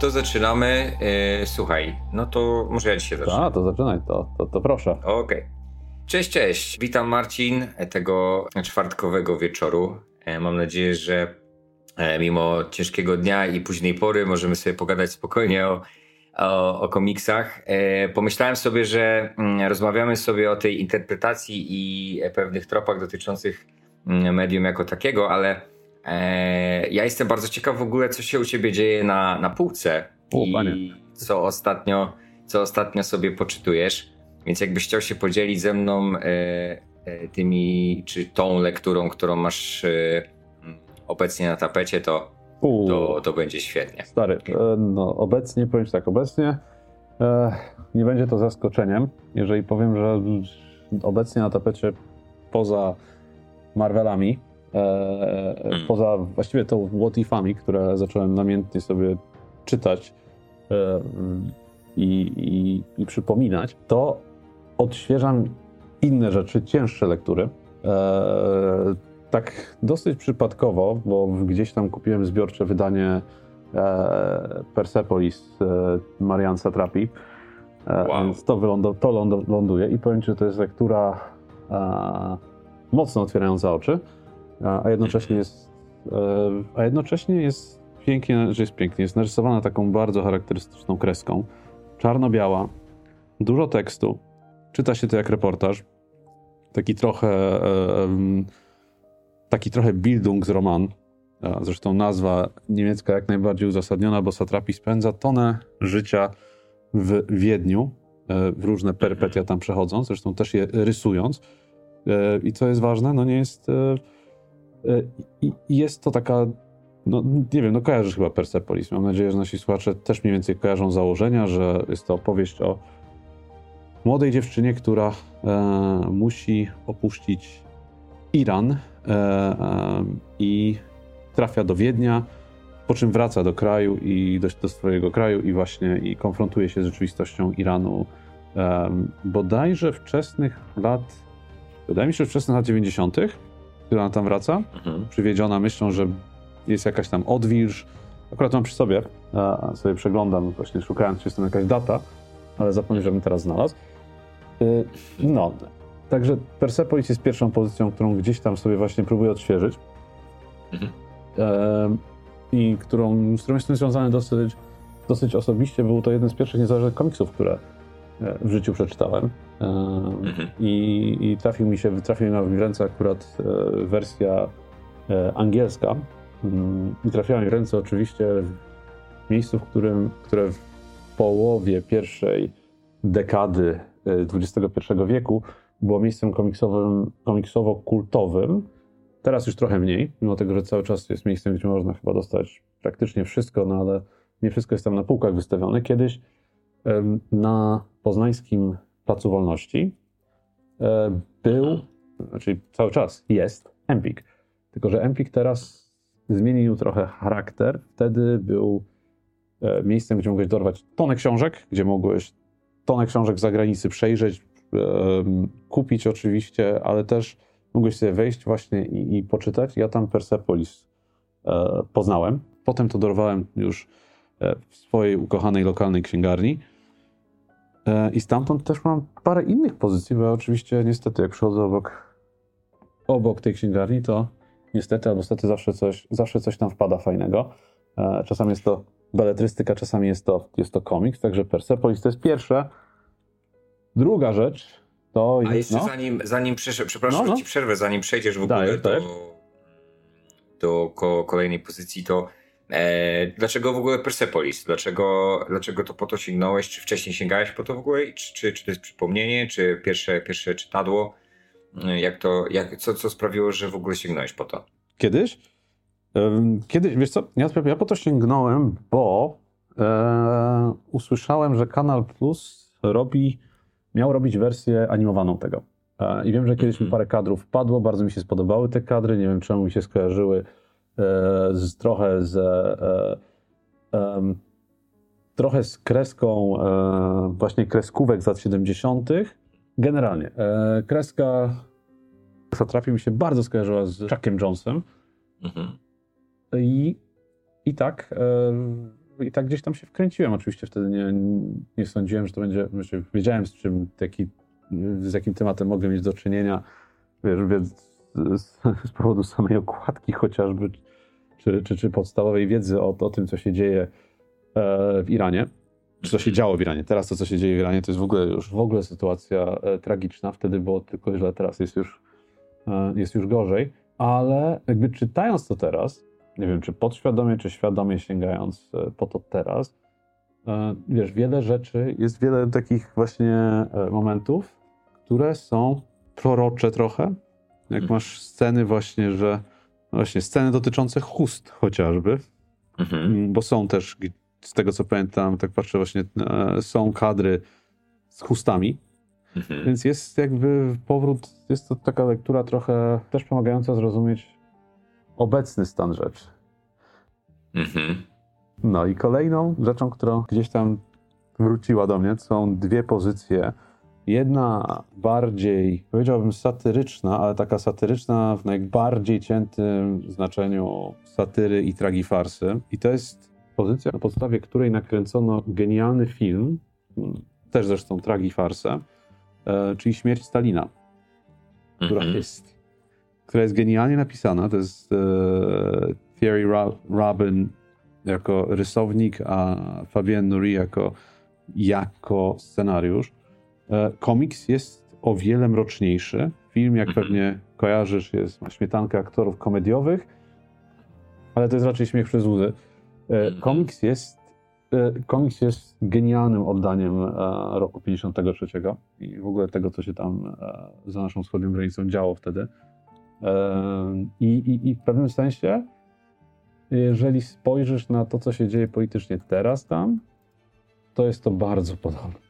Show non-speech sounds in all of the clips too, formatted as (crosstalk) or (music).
to zaczynamy. Yy, słuchaj, no to może ja dzisiaj zacznę. A, to zaczynaj, to, to, to proszę. Okej. Okay. Cześć, cześć. Witam Marcin tego czwartkowego wieczoru. E, mam nadzieję, że e, mimo ciężkiego dnia i późnej pory możemy sobie pogadać spokojnie o, o, o komiksach. E, pomyślałem sobie, że mm, rozmawiamy sobie o tej interpretacji i pewnych tropach dotyczących mm, medium jako takiego, ale ja jestem bardzo ciekaw w ogóle, co się u ciebie dzieje na, na półce o, i panie. co ostatnio, co ostatnio sobie poczytujesz. Więc jakbyś chciał się podzielić ze mną e, e, tymi, czy tą lekturą, którą masz e, obecnie na tapecie, to, to, to będzie świetnie. Stary, no obecnie, powiem tak, obecnie nie będzie to zaskoczeniem, jeżeli powiem, że obecnie na tapecie poza Marvelami, hmm. poza właściwie to What Ifami, które zacząłem namiętnie sobie czytać i, i, i przypominać, to odświeżam inne rzeczy, cięższe lektury. E, tak dosyć przypadkowo, bo gdzieś tam kupiłem zbiorcze wydanie e, Persepolis e, Marian Satrapi. E, wow. Więc to, wylądu, to ląduje i powiem Ci, że to jest lektura e, mocno otwierająca oczy, a jednocześnie jest, e, a jednocześnie jest pięknie, że jest pięknie, jest narysowana taką bardzo charakterystyczną kreską, czarno-biała, dużo tekstu, Czyta się to jak reportaż. Taki trochę e, taki trochę Bildungsroman. Zresztą nazwa niemiecka jak najbardziej uzasadniona, bo Satrapi spędza tonę życia w Wiedniu, e, w różne perypetia tam przechodząc, zresztą też je rysując. E, I co jest ważne, no nie jest. Jest to taka. No, nie wiem, no kojarzysz chyba Persepolis. Mam nadzieję, że nasi słuchacze też mniej więcej kojarzą założenia, że jest to opowieść o młodej dziewczynie, która e, musi opuścić Iran e, e, i trafia do Wiednia, po czym wraca do kraju i do, do swojego kraju i właśnie i konfrontuje się z rzeczywistością Iranu e, bodajże wczesnych lat, wydaje mi się, wczesnych lat 90., ona tam wraca, mhm. przywiedziona myślą, że jest jakaś tam odwilż. Akurat mam przy sobie, e, sobie przeglądam, właśnie szukając, czy jest tam jakaś data, ale zapomniałem, żebym teraz znalazł. Y, no, także Persepolis jest pierwszą pozycją, którą gdzieś tam sobie właśnie próbuję odświeżyć. Mhm. I którą, z którą jestem związany dosyć, dosyć osobiście. Był to jeden z pierwszych niezależnych komiksów, które w życiu przeczytałem. Mhm. I, I, trafił mi się, trafił mi w ręce akurat e, wersja e, angielska. Mm, I trafiła mi w ręce oczywiście w miejscu, w którym, które w połowie pierwszej dekady XXI wieku było miejscem komiksowym, komiksowo-kultowym. Teraz już trochę mniej, mimo tego, że cały czas jest miejscem, gdzie można chyba dostać praktycznie wszystko, no ale nie wszystko jest tam na półkach wystawione. Kiedyś na poznańskim Placu Wolności e, był, znaczy cały czas jest Empik. Tylko, że Empik teraz zmienił trochę charakter. Wtedy był e, miejscem, gdzie mogłeś dorwać tonę książek, gdzie mogłeś tonę książek z zagranicy przejrzeć, kupić oczywiście, ale też mogłeś sobie wejść właśnie i, i poczytać. Ja tam Persepolis e, poznałem. Potem to dorwałem już w swojej ukochanej lokalnej księgarni. E, I stamtąd też mam parę innych pozycji, bo oczywiście niestety jak przychodzę obok, obok tej księgarni, to niestety albo niestety zawsze coś, zawsze coś tam wpada fajnego. Czasami jest to beletrystyka, czasami jest to, jest to komiks, także Persepolis to jest pierwsze. Druga rzecz to... A jeszcze no. zanim, zanim przepraszam, no, no. ci przerwę, zanim przejdziesz w ogóle do, do kolejnej pozycji, to e, dlaczego w ogóle Persepolis? Dlaczego, dlaczego to po to sięgnąłeś? Czy wcześniej sięgałeś po to w ogóle? Czy, czy, czy to jest przypomnienie? Czy pierwsze, pierwsze czytadło? Jak to, jak, co, co sprawiło, że w ogóle sięgnąłeś po to? Kiedyś? Kiedyś, wiesz co, ja, ja po to sięgnąłem, bo e, usłyszałem, że Kanal Plus robi, miał robić wersję animowaną tego. E, I wiem, że kiedyś mi mhm. parę kadrów padło, bardzo mi się spodobały te kadry, nie wiem czemu mi się skojarzyły e, z, trochę z e, trochę z kreską e, właśnie kreskówek z lat 70. Generalnie, e, kreska trafił mi się bardzo skojarzyła z Chuckiem Jonesem. Mhm. I, I tak, e, i tak gdzieś tam się wkręciłem. Oczywiście wtedy nie, nie sądziłem, że to będzie, znaczy wiedziałem z czym, taki, z jakim tematem mogę mieć do czynienia, wiesz, więc z, z powodu samej okładki chociażby, czy, czy, czy podstawowej wiedzy o, o tym, co się dzieje e, w Iranie, czy co się działo w Iranie. Teraz to, co się dzieje w Iranie, to jest w ogóle już w ogóle sytuacja e, tragiczna. Wtedy było tylko źle, teraz jest już, e, jest już gorzej. Ale jakby czytając to teraz, nie wiem, czy podświadomie, czy świadomie sięgając po to teraz, wiesz, wiele rzeczy, jest wiele takich właśnie momentów, które są prorocze trochę. Jak Mhm. masz sceny właśnie, że właśnie sceny dotyczące chust chociażby, Mhm. Bo są też, z tego co pamiętam, tak patrzę właśnie, e, są kadry z chustami, Mhm. więc jest jakby powrót, jest to taka lektura trochę też pomagająca zrozumieć obecny stan rzeczy. Mhm. No i kolejną rzeczą, którą gdzieś tam wróciła do mnie, są dwie pozycje. Jedna bardziej, powiedziałbym, satyryczna, ale taka satyryczna w najbardziej ciętym znaczeniu satyry i tragifarsy. I to jest pozycja, na podstawie której nakręcono genialny film, mm, też zresztą tragifarsę, e, czyli Śmierć Stalina która Mhm. jest, która jest genialnie napisana. To jest e, Thierry Rabin jako rysownik, a Fabien Nury jako, jako scenariusz. E, komiks jest o wiele mroczniejszy. Film, jak Mhm. pewnie kojarzysz, jest, ma śmietankę aktorów komediowych, ale to jest raczej śmiech przez łzy. E, Mhm. komiks jest e, komiks jest genialnym oddaniem roku 53 i w ogóle tego, co się tam za naszą wschodnią granicą działo wtedy. I, i, I w pewnym sensie, jeżeli spojrzysz na to, co się dzieje politycznie teraz tam, to jest to bardzo podobne.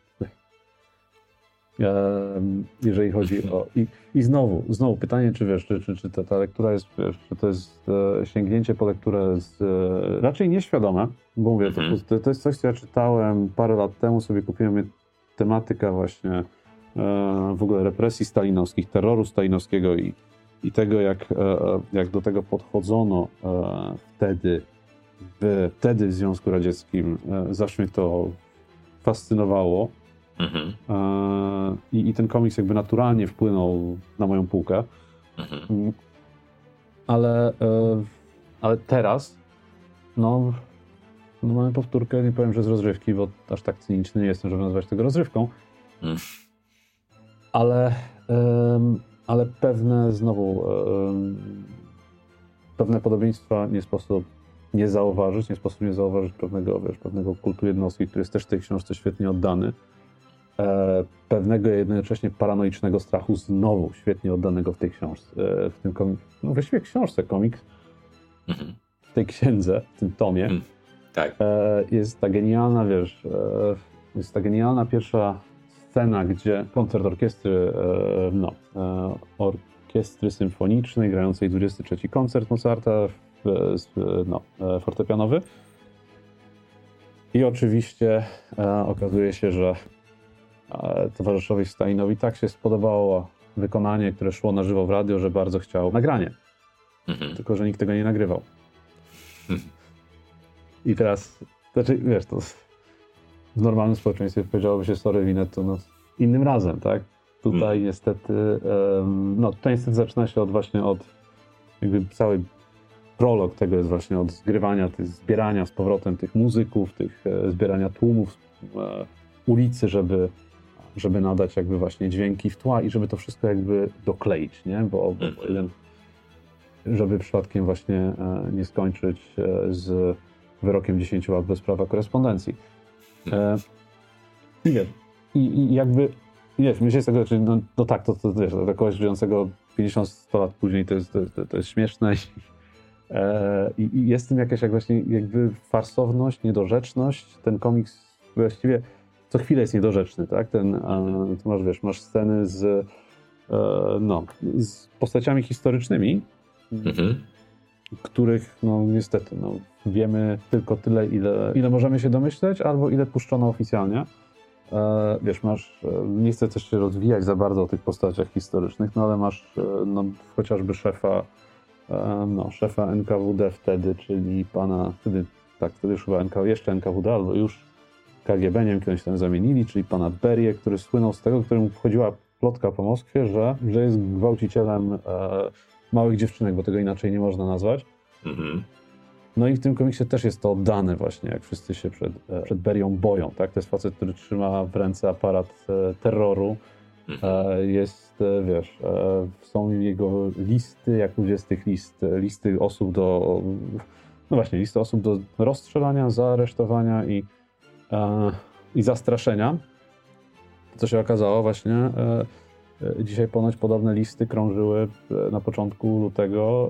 Jeżeli chodzi o. I, i znowu, znowu pytanie, czy wiesz, czy, czy, czy ta, ta lektura jest, wiesz, czy to jest e, sięgnięcie po lekturę z, e, raczej nieświadome, bo mówię, to, Mhm. to, to jest coś, co ja czytałem parę lat temu, sobie kupiłem tematyka właśnie e, w ogóle represji stalinowskich, terroru stalinowskiego i, i tego, jak, e, e, jak do tego podchodzono e, wtedy, w, wtedy w Związku Radzieckim. Zawsze mnie to fascynowało. Mhm. E, I, I ten komiks jakby naturalnie wpłynął na moją półkę. Mhm. Mm. Ale, e, ale teraz, no, no mamy powtórkę, nie powiem, że z rozrywki, bo aż tak cyniczny nie jestem, żeby nazywać tego rozrywką. Mm. Ale, ale pewne znowu em, pewne podobieństwa nie sposób nie zauważyć, nie sposób nie zauważyć pewnego, wiesz, pewnego kultu jednostki, który jest też w tej książce świetnie oddany. E, pewnego jednocześnie paranoicznego strachu znowu świetnie oddanego w tej książce, e, w tym komik, no właściwie książce, komiks, Mhm. w tej księdze, w tym tomie, Mm. Tak. e, jest ta genialna, wiesz, jest ta genialna pierwsza scena, gdzie koncert orkiestry, no, orkiestry symfonicznej grającej 23 koncert Mozarta, no, fortepianowy. I oczywiście okazuje się, że towarzyszowi Stalinowi tak się spodobało wykonanie, które szło na żywo w radio, że bardzo chciał nagranie Mhm. tylko że nikt tego nie nagrywał. (laughs) I teraz, znaczy, wiesz, to w normalnym społeczeństwie powiedziałoby się sorry winet, to no, innym razem, tak? Tutaj niestety, em, no tutaj niestety zaczyna się od właśnie od jakby cały prolog tego jest właśnie od zgrywania, tych, zbierania z powrotem tych muzyków, tych e, zbierania tłumów e, ulicy, żeby, żeby nadać jakby właśnie dźwięki w tła i żeby to wszystko jakby dokleić, nie? Bo, bo Mhm. jeden, żeby przypadkiem właśnie e, nie skończyć e, z wyrokiem 10 lat bez prawa korespondencji. E, I wiesz, i, i jakby, i wiesz, myślę z tego, że no, no tak, to, to wiesz, dla kogoś żyjącego 50-100 lat później to jest, to, to, to jest śmieszne i, e, i jest w tym jakaś jak właśnie jakby farsowność, niedorzeczność. Ten komiks właściwie co chwilę jest niedorzeczny, tak? Ten, masz, wiesz, masz sceny z, e, no, z postaciami historycznymi, Mhm. których no niestety no, wiemy tylko tyle, ile, ile możemy się domyśleć, albo ile puszczono oficjalnie. E, wiesz, masz, e, nie chcę też się rozwijać za bardzo o tych postaciach historycznych, no ale masz no, chociażby szefa, no, szefa NKWD wtedy, czyli pana, wtedy tak, wtedy już chyba NK, jeszcze NKWD, albo już KGB, nie wiem, kiedy się tam zamienili, czyli pana Berie, który słynął z tego, którym wchodziła plotka po Moskwie, że, że jest gwałcicielem e, małych dziewczynek, bo tego inaczej nie można nazwać. Mhm. No i w tym komiksie też jest to oddane właśnie, jak wszyscy się przed, e, przed Berią boją, tak? To jest facet, który trzyma w ręce aparat e, terroru. Mhm. E, jest, wiesz, są jego listy, jak ludzie z tych list, listy osób do, no właśnie, listy osób do rozstrzelania, zaaresztowania i, i zastraszenia. Co się okazało właśnie, E, dzisiaj ponoć podobne listy krążyły e, na początku lutego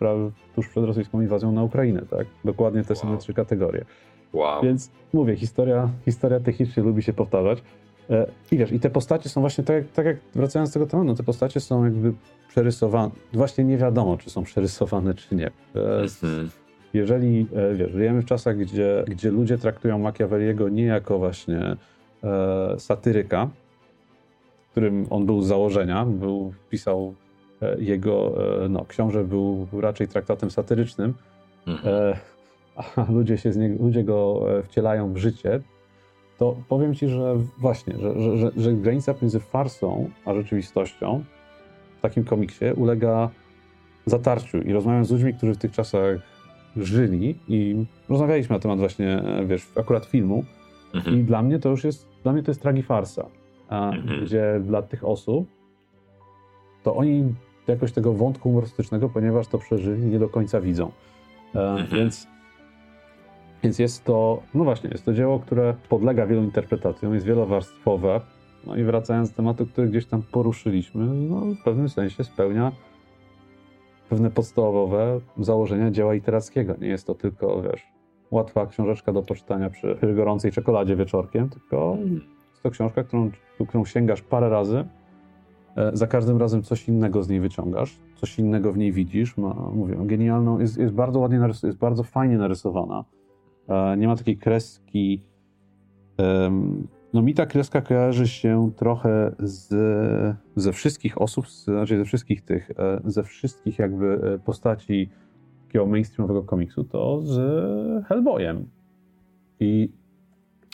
e, tuż przed rosyjską inwazją na Ukrainę, tak? Dokładnie te wow. same trzy kategorie. Wow. Więc mówię, historia, historia technicznie lubi się powtarzać. I wiesz, i te postacie są właśnie, tak, tak jak wracając do tego tematu, no te postacie są jakby przerysowane. Właśnie nie wiadomo, czy są przerysowane, czy nie. Mhm. Jeżeli, wiesz, żyjemy w czasach, gdzie, gdzie ludzie traktują Machiavelliego nie jako właśnie e, satyryka, którym on był z założenia, był, pisał e, jego, e, no, książę był raczej traktatem satyrycznym, mhm. E, a ludzie, się z niego, ludzie go wcielają w życie, to powiem ci, że właśnie, że, że, że, że granica między farsą a rzeczywistością w takim komiksie ulega zatarciu. I rozmawiam z ludźmi, którzy w tych czasach żyli i rozmawialiśmy na temat właśnie, wiesz, akurat filmu. Mhm. I dla mnie to już jest, dla mnie to jest tragifarsa mhm. gdzie dla tych osób to oni jakoś tego wątku humorystycznego, ponieważ to przeżyli, nie do końca widzą. E, mhm. Więc, więc jest to, no właśnie, jest to dzieło, które podlega wielu interpretacjom, jest wielowarstwowe. No i wracając do tematu, który gdzieś tam poruszyliśmy, no w pewnym sensie spełnia pewne podstawowe założenia dzieła literackiego. Nie jest to tylko, wiesz, łatwa książeczka do poczytania przy, gorącej czekoladzie wieczorkiem, tylko mhm to książka, którą, którą sięgasz parę razy, e, za każdym razem coś innego z niej wyciągasz, coś innego w niej widzisz. Ma, mówię, genialną, jest, jest bardzo ładnie narysowana, jest bardzo fajnie narysowana. E, nie ma takiej kreski. No mi ta kreska kojarzy się trochę z, ze wszystkich osób, znaczy ze wszystkich tych, e, ze wszystkich jakby postaci takiego mainstreamowego komiksu, to z Hellboyem. I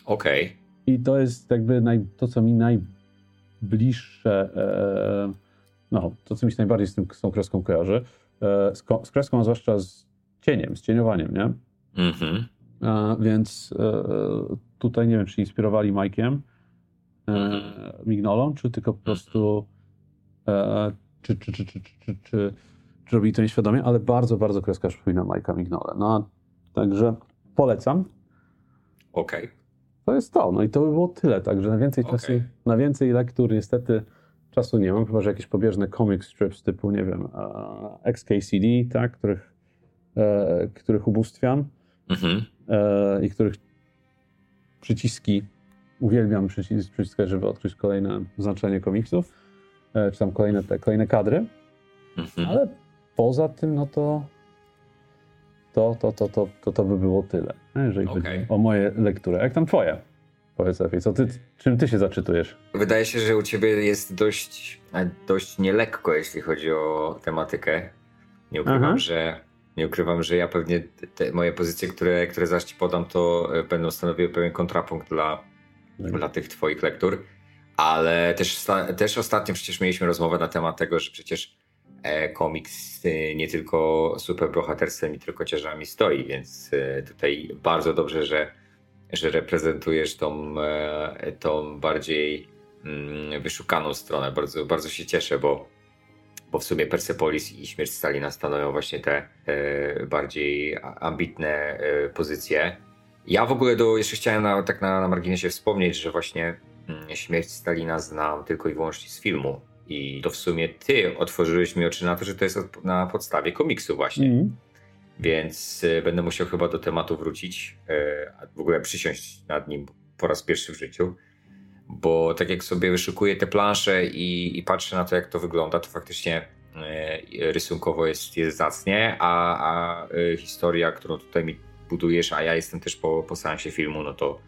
Okej. Okay. I to jest jakby naj, to, co mi najbliższe, e, no, to, co mi się najbardziej z, tym, z tą kreską kojarzy. E, z, z, kreską, a zwłaszcza z cieniem, z cieniowaniem, nie? Mhm. E, więc tutaj nie wiem, czy inspirowali Mike'iem, mhm. Mignolą, czy tylko po prostu czy, czy, czy, czy, czy, czy, czy robili to nieświadomie, ale bardzo, bardzo kreska przypomina Mike'a Mignole. No, także polecam. Okej. Okay to jest to. No i to by było tyle. Także na więcej okay. czasu, na więcej lektur niestety czasu nie mam, chyba że jakieś pobieżne comic strips typu, nie wiem, XKCD, tak, których, e, których ubóstwiam mhm. e, i których przyciski uwielbiam przycis przyciskać, żeby odkryć kolejne znaczenie komiksów, e, czy tam kolejne, te, kolejne kadry. Mhm. Ale poza tym, no to to, to, to, to, to, to by było tyle, jeżeli okay. chodzi o moje lektury. Jak tam twoje? Powiedz lepiej, co ty, czym ty się zaczytujesz? Wydaje się, że u ciebie jest dość, dość nielekko, jeśli chodzi o tematykę. Nie ukrywam, Aha. że nie ukrywam, że ja pewnie te moje pozycje, które, które zaś ci podam, to e, będą stanowiły pewien kontrapunkt dla, mhm. dla tych twoich lektur. Ale też, też ostatnio przecież mieliśmy rozmowę na temat tego, że przecież E, komiks e, nie tylko superbohaterstwem i tylko ciężarami stoi, więc tutaj bardzo dobrze, że, że reprezentujesz tą, tą bardziej mm, wyszukaną stronę. Bardzo, bardzo się cieszę, bo, bo w sumie Persepolis i Śmierć Stalina stanowią właśnie te bardziej ambitne pozycje. Ja w ogóle do, jeszcze chciałem na, tak na, na marginesie wspomnieć, że właśnie mm, Śmierć Stalina znam tylko i wyłącznie z filmu i to w sumie ty otworzyłeś mi oczy na to, że to jest na podstawie komiksu właśnie. Mm. Więc y, będę musiał chyba do tematu wrócić, y, a w ogóle przysiąść nad nim po raz pierwszy w życiu. Bo tak jak sobie wyszukuję te plansze i, i patrzę na to, jak to wygląda, to faktycznie y, rysunkowo jest, jest zacnie, a, a historia, którą tutaj mi budujesz, a ja jestem też po, po seansie filmu, no to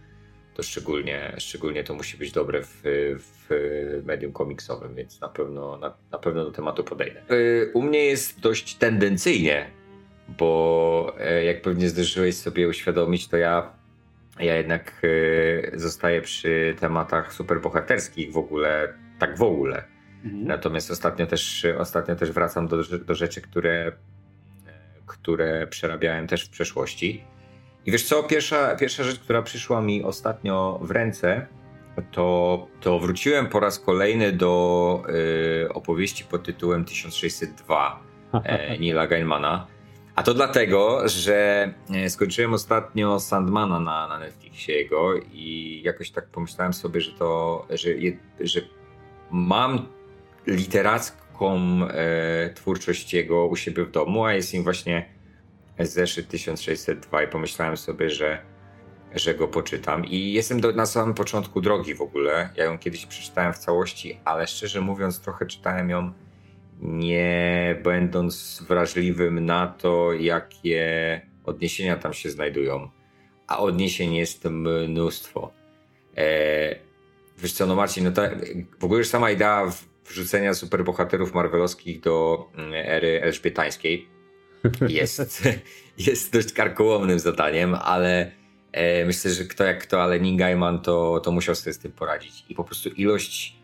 to szczególnie, szczególnie to musi być dobre w, w medium komiksowym, więc na pewno, na, na pewno do tematu podejdę. Y, u mnie jest dość tendencyjnie bo e, jak pewnie zdążyłeś sobie uświadomić, to ja, ja jednak e, zostaję przy tematach superbohaterskich w ogóle, tak w ogóle. Mhm. Natomiast ostatnio też, ostatnio też wracam do, do rzeczy, które, które przerabiałem też w przeszłości. I wiesz co, pierwsza, pierwsza rzecz, która przyszła mi ostatnio w ręce, to, to wróciłem po raz kolejny do y, opowieści pod tytułem 1602 e, (laughs) Nila Gaiman'a. A to dlatego, że e, skończyłem ostatnio Sandmana na, na Netflixie jego i jakoś tak pomyślałem sobie, że to, że, że mam literacką e, twórczość jego u siebie w domu, a jest im właśnie zeszyt 1602 i pomyślałem sobie, że, że go poczytam. I jestem do, na samym początku drogi w ogóle. Ja ją kiedyś przeczytałem w całości, ale szczerze mówiąc, trochę czytałem ją nie będąc wrażliwym na to, jakie odniesienia tam się znajdują. A odniesień jest mnóstwo. Eee, wiesz co, no Marcin, no ta, w ogóle już sama idea wrzucenia superbohaterów marvelowskich do mm, ery elżbietańskiej (laughs) jest, jest dość karkołomnym zadaniem, ale e, myślę, że kto jak kto, ale Neil Gaiman to, to musiał sobie z tym poradzić. I po prostu ilość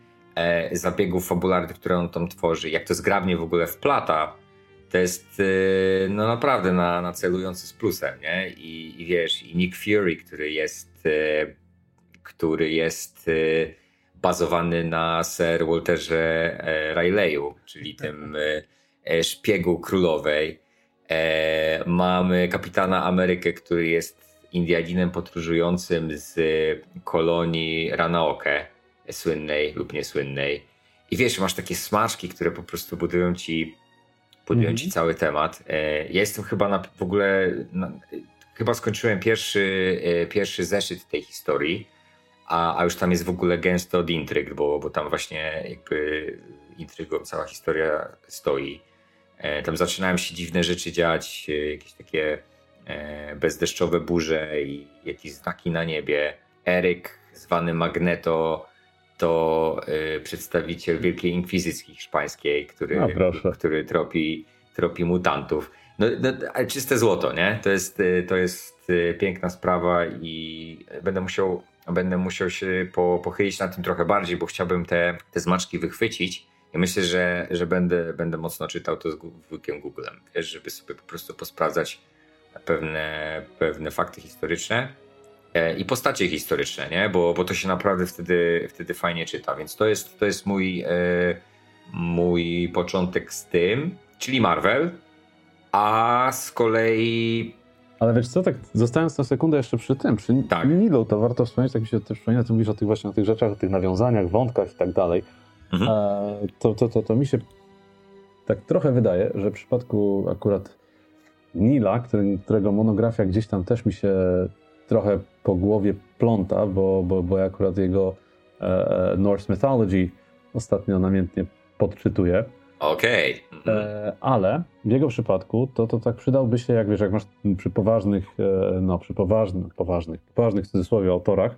zabiegów fabularnych, które on tam tworzy, jak to zgrabnie w ogóle wplata, to jest e, no naprawdę na, na celujący z plusem, nie? I, I, wiesz, i Nick Fury, który jest e, który jest e, bazowany na Sir Walterze e, Rileyu, czyli tym szpiegu królowej, E, mamy kapitana Amerykę, który jest Indianinem podróżującym z kolonii Ranaoke, słynnej lub niesłynnej. I wiesz, masz takie smaczki, które po prostu budują ci, budują mm -hmm. ci mhm. cały temat. E, ja jestem chyba na, w ogóle, na, chyba skończyłem pierwszy, e, pierwszy zeszyt tej historii, a, a już tam jest w ogóle gęsto od intryg, bo, bo tam właśnie jakby intrygą cała historia stoi. E, tam zaczynają się dziwne rzeczy dziać, jakieś takie bezdeszczowe burze i jakieś znaki na niebie. Eryk, zwany Magneto, to przedstawiciel Wielkiej Inkwizycji Hiszpańskiej, który, no, który tropi, tropi mutantów. No, no, ale czyste złoto, nie? To jest, to jest piękna sprawa i będę musiał, będę musiał się po, pochylić na tym trochę bardziej, bo chciałbym te, te zmaczki wychwycić ja myślę, że, że będę, będę mocno czytał to z wujkiem Googlem, wiesz, żeby sobie po prostu posprawdzać pewne, pewne fakty historyczne i postacie historyczne, nie? Bo, bo to się naprawdę wtedy, wtedy fajnie czyta, więc to jest, to jest mój, e, mój początek z tym, czyli Marvel, a z kolei ale wiesz co, tak zostając na sekundę jeszcze przy tym, przy tak. Nilu, to warto wspomnieć, tak mi się też przypomina, ty mówisz o tych właśnie o tych rzeczach, o tych nawiązaniach, wątkach i tak dalej. Mhm. To, to, to, to mi się tak trochę wydaje, że w przypadku akurat Nila, który, którego monografia gdzieś tam też mi się trochę po głowie pląta, bo, bo, bo ja akurat jego e, Norse Mythology ostatnio namiętnie podczytuję. Okej. Okay. E, ale w jego przypadku to, to tak przydałby się, jak wiesz, jak masz przy poważnych, e, no przy poważnych, poważnych, poważnych w cudzysłowie autorach,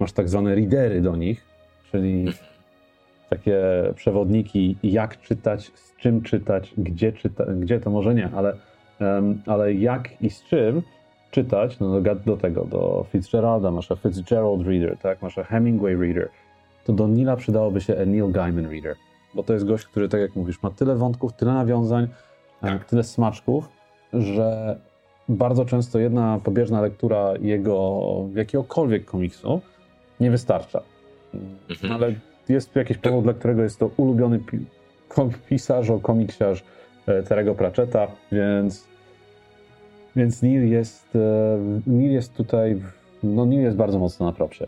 masz tak zwane readery do nich, czyli takie przewodniki, jak czytać, z czym czytać, gdzie czytać, gdzie to może nie, ale, um, ale jak i z czym czytać, no do, do tego, do Fitzgeralda, masz Fitzgerald Reader, tak, masz Hemingway Reader, to do Nila przydałoby się a Neil Gaiman Reader, bo to jest gość, który, tak jak mówisz, ma tyle wątków, tyle nawiązań, tak. tyle smaczków, że bardzo często jedna pobieżna lektura jego jakiegokolwiek komiksu nie wystarcza. Mhm. Ale jest jakiś powód, dla którego jest to ulubiony pi pisarz, komiksiarz e, Terego Pratchetta, więc, więc Neil jest, e, Neil jest tutaj, no Neil jest bardzo mocno na propsie.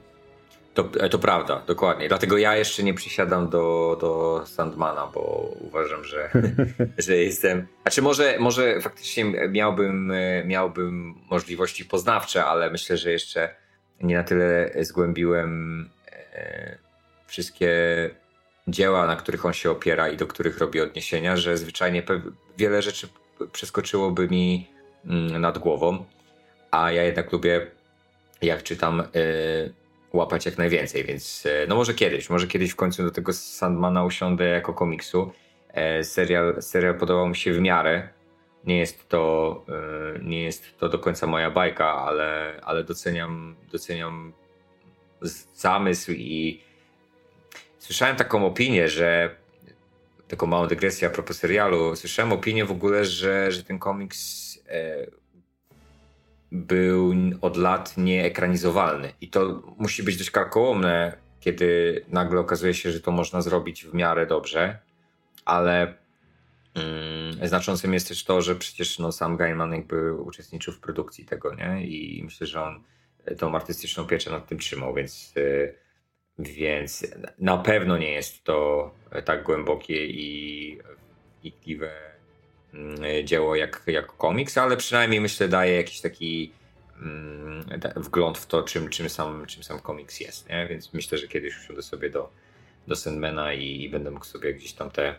To, e, to prawda, dokładnie. Dlatego ja jeszcze nie przysiadam do, do Sandmana, bo uważam, że, (laughs) że jestem. Znaczy, może, może faktycznie miałbym, miałbym możliwości poznawcze, ale myślę, że jeszcze nie na tyle zgłębiłem wszystkie dzieła, na których on się opiera i do których robi odniesienia, że zwyczajnie wiele rzeczy przeskoczyłoby mi nad głową, a ja jednak lubię, jak czytam, y, łapać jak najwięcej, więc y, no może kiedyś, może kiedyś w końcu do tego Sandmana usiądę jako komiksu. E, serial, serial podobał mi się w miarę, nie jest to, e, nie jest to do końca moja bajka, ale, ale doceniam, doceniam zamysł i słyszałem taką opinię, że taką małą dygresję a propos serialu, słyszałem opinię w ogóle, że, że ten komiks był od lat nieekranizowalny i to musi być dość karkołomne, kiedy nagle okazuje się, że to można zrobić w miarę dobrze, ale mm, znaczącym jest też to, że przecież no, sam Gaiman jakby uczestniczył w produkcji tego, nie? I myślę, że on tą artystyczną pieczę nad tym trzymał, więc, y, więc na pewno nie jest to tak głębokie i wnikliwe dzieło jak, jak komiks, ale przynajmniej myślę daje jakiś taki mm, wgląd w to, czym, czym, sam, czym sam komiks jest, nie? więc myślę, że kiedyś usiądę sobie do, do Sandmana i, i będę mógł sobie gdzieś tam te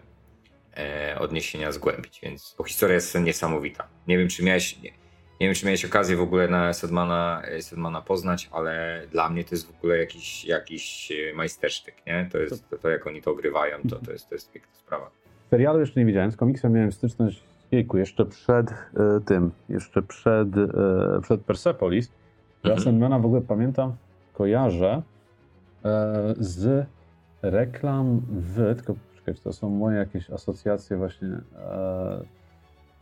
e, odniesienia zgłębić, więc bo historia jest niesamowita. Nie wiem, czy miałeś... Nie, nie wiem, czy miałeś okazję w ogóle na Sedmana, Sedmana poznać, ale dla mnie to jest w ogóle jakiś, jakiś e, majstersztyk, nie? To jest to, to jak oni to ogrywają, to, to, jest, to jest piękna sprawa. Serialu jeszcze nie widziałem, z komiksem miałem styczność jejku, jeszcze przed y, tym, jeszcze przed, y, przed Persepolis. Ja mhm. w ogóle pamiętam, kojarzę y, z reklam w, tylko czekaj, to są moje jakieś asocjacje właśnie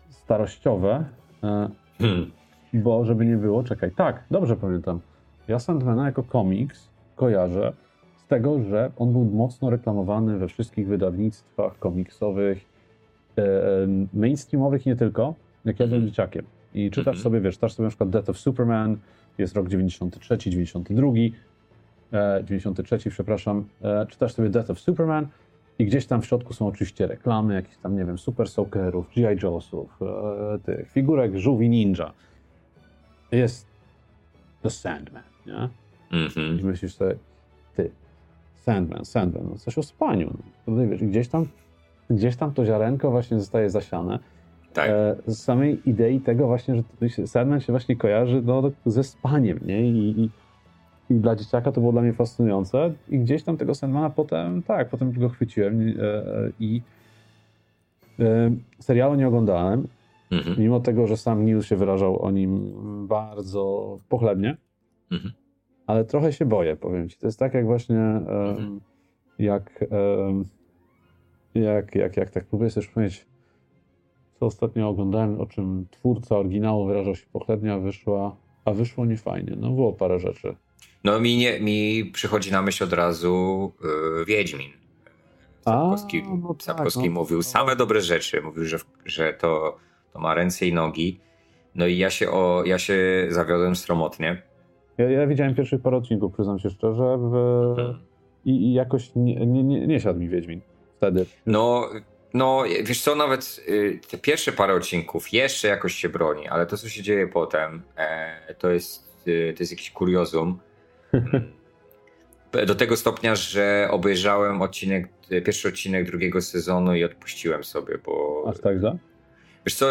starościowe, Hmm. Bo żeby nie było, czekaj, tak, dobrze pamiętam. Ja Sandmana jako komiks kojarzę z tego, że on był mocno reklamowany we wszystkich wydawnictwach komiksowych, mainstreamowych i nie tylko, jak ja byłem mhm. dzieciakiem. I czytasz mhm. sobie, wiesz, czytasz sobie na przykład Death of Superman, jest rok 93, 92, e, 93, przepraszam, e, czytasz sobie Death of Superman i gdzieś tam w środku są oczywiście reklamy jakichś tam, nie wiem, Super Soakerów, G.I. Joe'sów, e, tych figurek żółwi ninja. Jest The Sandman, nie? Mm-hmm. I myślisz sobie, ty, Sandman, Sandman, no coś o spaniu. No. Wiesz, gdzieś tam, gdzieś tam to ziarenko właśnie zostaje zasiane. Tak. E, z samej idei tego właśnie, że Sandman się właśnie kojarzy no, ze spaniem, nie? I, i i dla dzieciaka to było dla mnie fascynujące. I gdzieś tam tego Sandmana potem, tak, potem go chwyciłem e, e, i e, serialu nie oglądałem. Mhm. Mimo tego, że sam Neil się wyrażał o nim bardzo pochlebnie. Mhm. Ale trochę się boję, powiem ci. To jest tak jak właśnie mhm. jak, jak, jak, jak tak próbuję sobie przypomnieć, co ostatnio oglądałem, o czym twórca oryginału wyrażał się pochlebnie, a wyszła, a wyszło niefajnie. No było parę rzeczy. No mi, nie, mi przychodzi na myśl od razu yy, Wiedźmin. Sapkowski, A, no tak, Sapkowski no, mówił same dobre rzeczy. Mówił, że, że to, to ma ręce i nogi. No i ja się, o, ja się zawiodłem stromotnie. Ja, ja widziałem pierwszych parę odcinków, przyznam się szczerze. W... Mhm. I, I, jakoś nie, nie, nie, nie siadł mi Wiedźmin wtedy. No, no wiesz co, nawet y, te pierwsze parę odcinków jeszcze jakoś się broni, ale to, co się dzieje potem, e, to, jest, y, to jest jakiś kuriozum. (laughs) Do tego stopnia, że obejrzałem odcinek, pierwszy odcinek drugiego sezonu i odpuściłem sobie, bo. Aż tak za? Wiesz co,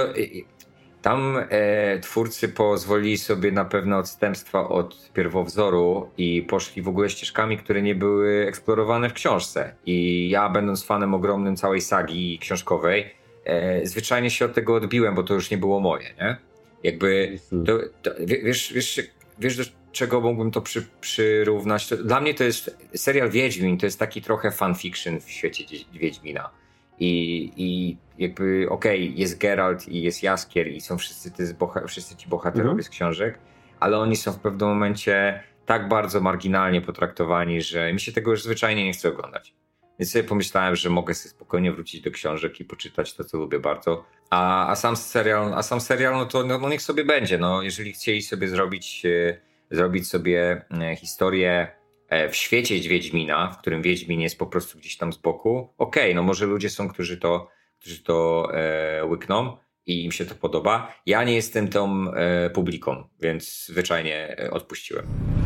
tam e, twórcy pozwolili sobie na pewne odstępstwa od pierwowzoru i poszli w ogóle ścieżkami, które nie były eksplorowane w książce. I ja, będąc fanem ogromnym całej sagi książkowej, e, zwyczajnie się od tego odbiłem, bo to już nie było moje, nie? Jakby, to, to, wiesz, wiesz, wiesz, czego mógłbym to przy, przyrównać? To, dla mnie to jest serial Wiedźmin, to jest taki trochę fanfiction w świecie Wiedźmina. I, i jakby okej, okay, jest Geralt i jest Jaskier i są wszyscy, boha- wszyscy ci bohaterowie mhm. z książek, ale oni są w pewnym momencie tak bardzo marginalnie potraktowani, że mi się tego już zwyczajnie nie chce oglądać. Więc sobie pomyślałem, że mogę sobie spokojnie wrócić do książek i poczytać to, co lubię bardzo. A, a sam serial, a sam serial, no to no, no niech sobie będzie. No, jeżeli chcieli sobie zrobić e, zrobić sobie e, historię w świecie Wiedźmina, w którym Wiedźmin jest po prostu gdzieś tam z boku, okej, okay, no może ludzie są, którzy to, którzy to e, łykną i im się to podoba. Ja nie jestem tą e, publiką, więc zwyczajnie e, odpuściłem.